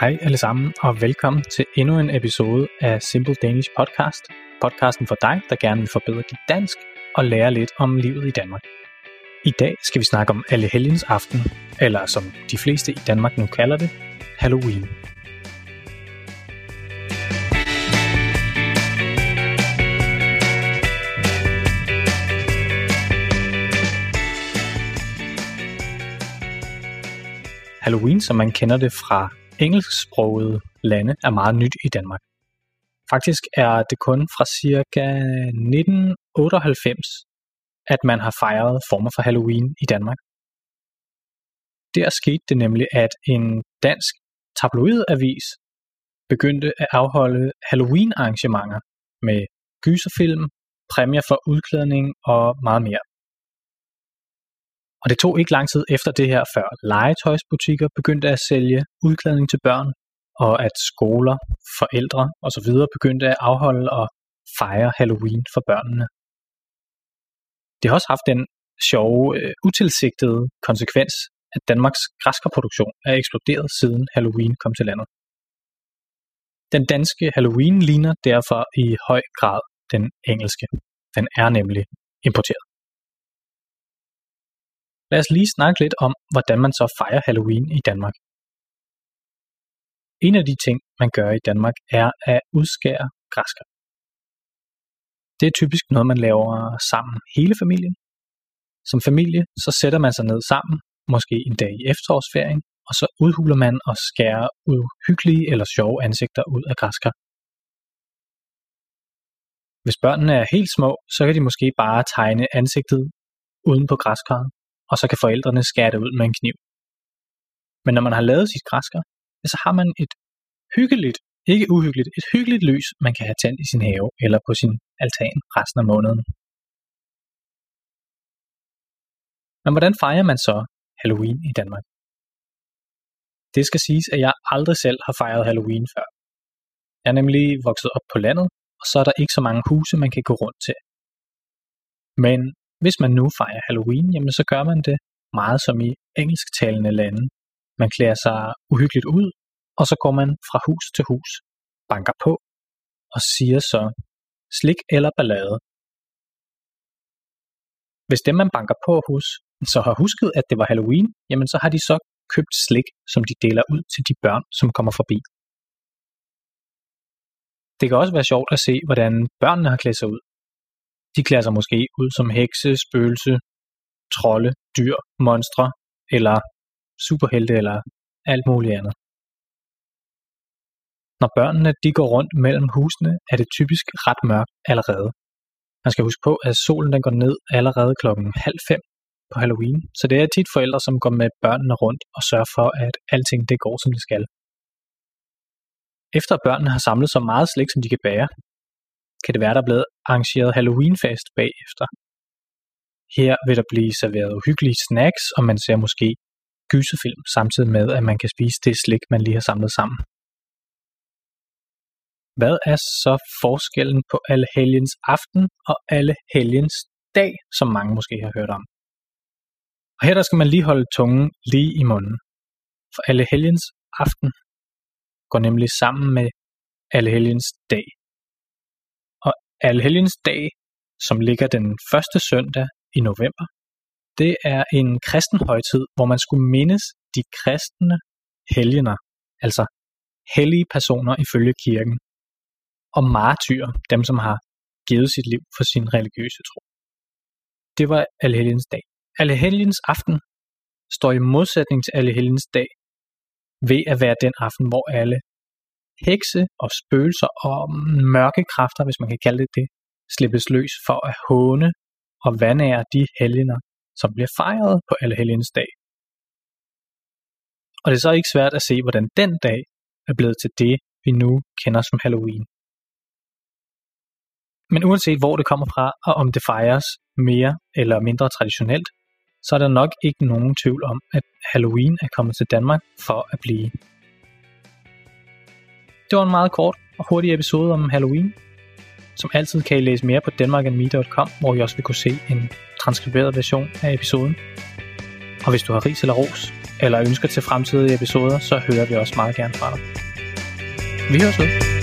Hej alle sammen, og velkommen til endnu en episode af Simple Danish Podcast. Podcasten for dig, der gerne vil forbedre dit dansk og lære lidt om livet i Danmark. I dag skal vi snakke om Alle Helgens Aften, eller som de fleste i Danmark nu kalder det, Halloween. Halloween, som man kender det fra engelsksprogede lande, er meget nyt i Danmark. Faktisk er det kun fra cirka 1998, at man har fejret former for Halloween i Danmark. Der skete det nemlig, at en dansk tabloidavis begyndte at afholde Halloween-arrangementer med gyserfilm, præmier for udklædning og meget mere. Og det tog ikke lang tid efter det her, før legetøjsbutikker begyndte at sælge udklædning til børn, og at skoler, forældre osv. begyndte at afholde og fejre Halloween for børnene. Det har også haft den sjove, øh, utilsigtede konsekvens, at Danmarks græskarproduktion er eksploderet siden Halloween kom til landet. Den danske Halloween ligner derfor i høj grad den engelske. Den er nemlig importeret. Lad os lige snakke lidt om, hvordan man så fejrer Halloween i Danmark. En af de ting, man gør i Danmark, er at udskære græskar. Det er typisk noget, man laver sammen hele familien. Som familie, så sætter man sig ned sammen, måske en dag i efterårsferien, og så udhuler man og skærer uhyggelige eller sjove ansigter ud af græskar. Hvis børnene er helt små, så kan de måske bare tegne ansigtet uden på græskarret, og så kan forældrene skære det ud med en kniv. Men når man har lavet sit græskar, så har man et hyggeligt, ikke uhyggeligt, et hyggeligt lys, man kan have tændt i sin have eller på sin altan resten af måneden. Men hvordan fejrer man så Halloween i Danmark? Det skal siges, at jeg aldrig selv har fejret Halloween før. Jeg er nemlig vokset op på landet, og så er der ikke så mange huse, man kan gå rundt til. Men hvis man nu fejrer Halloween, jamen så gør man det meget som i engelsktalende lande. Man klæder sig uhyggeligt ud, og så går man fra hus til hus, banker på og siger så slik eller ballade. Hvis dem, man banker på hus, så har husket, at det var Halloween, jamen så har de så købt slik, som de deler ud til de børn, som kommer forbi. Det kan også være sjovt at se, hvordan børnene har klædt sig ud. De klæder sig måske ud som hekse, spøgelse, trolde, dyr, monstre eller superhelte eller alt muligt andet. Når børnene de går rundt mellem husene, er det typisk ret mørkt allerede. Man skal huske på, at solen den går ned allerede klokken halv fem på Halloween, så det er tit forældre, som går med børnene rundt og sørger for, at alting det går, som det skal. Efter børnene har samlet så meget slik, som de kan bære, kan det være, der er blevet arrangeret Halloweenfest bagefter. Her vil der blive serveret uhyggelige snacks, og man ser måske gyserfilm, samtidig med, at man kan spise det slik, man lige har samlet sammen. Hvad er så forskellen på alle helgens aften og alle helgens dag, som mange måske har hørt om? Og her der skal man lige holde tungen lige i munden. For alle helgens aften går nemlig sammen med alle helgens dag. Allehelgensdag, som ligger den første søndag i november, det er en kristen højtid, hvor man skulle mindes de kristne helgener, altså hellige personer ifølge kirken, og martyrer, dem som har givet sit liv for sin religiøse tro. Det var Allehelgens dag. Allehelgens aften står i modsætning til Allehelgens dag ved at være den aften, hvor alle hekse og spøgelser og mørke kræfter, hvis man kan kalde det det, slippes løs for at håne og vandære de helgener, som bliver fejret på alle helgens dag. Og det er så ikke svært at se, hvordan den dag er blevet til det, vi nu kender som Halloween. Men uanset hvor det kommer fra, og om det fejres mere eller mindre traditionelt, så er der nok ikke nogen tvivl om, at Halloween er kommet til Danmark for at blive. Det var en meget kort og hurtig episode om Halloween. Som altid kan I læse mere på danmarkandme.com, hvor I også vil kunne se en transkriberet version af episoden. Og hvis du har ris eller ros, eller ønsker til fremtidige episoder, så hører vi også meget gerne fra dig. Vi høres ved.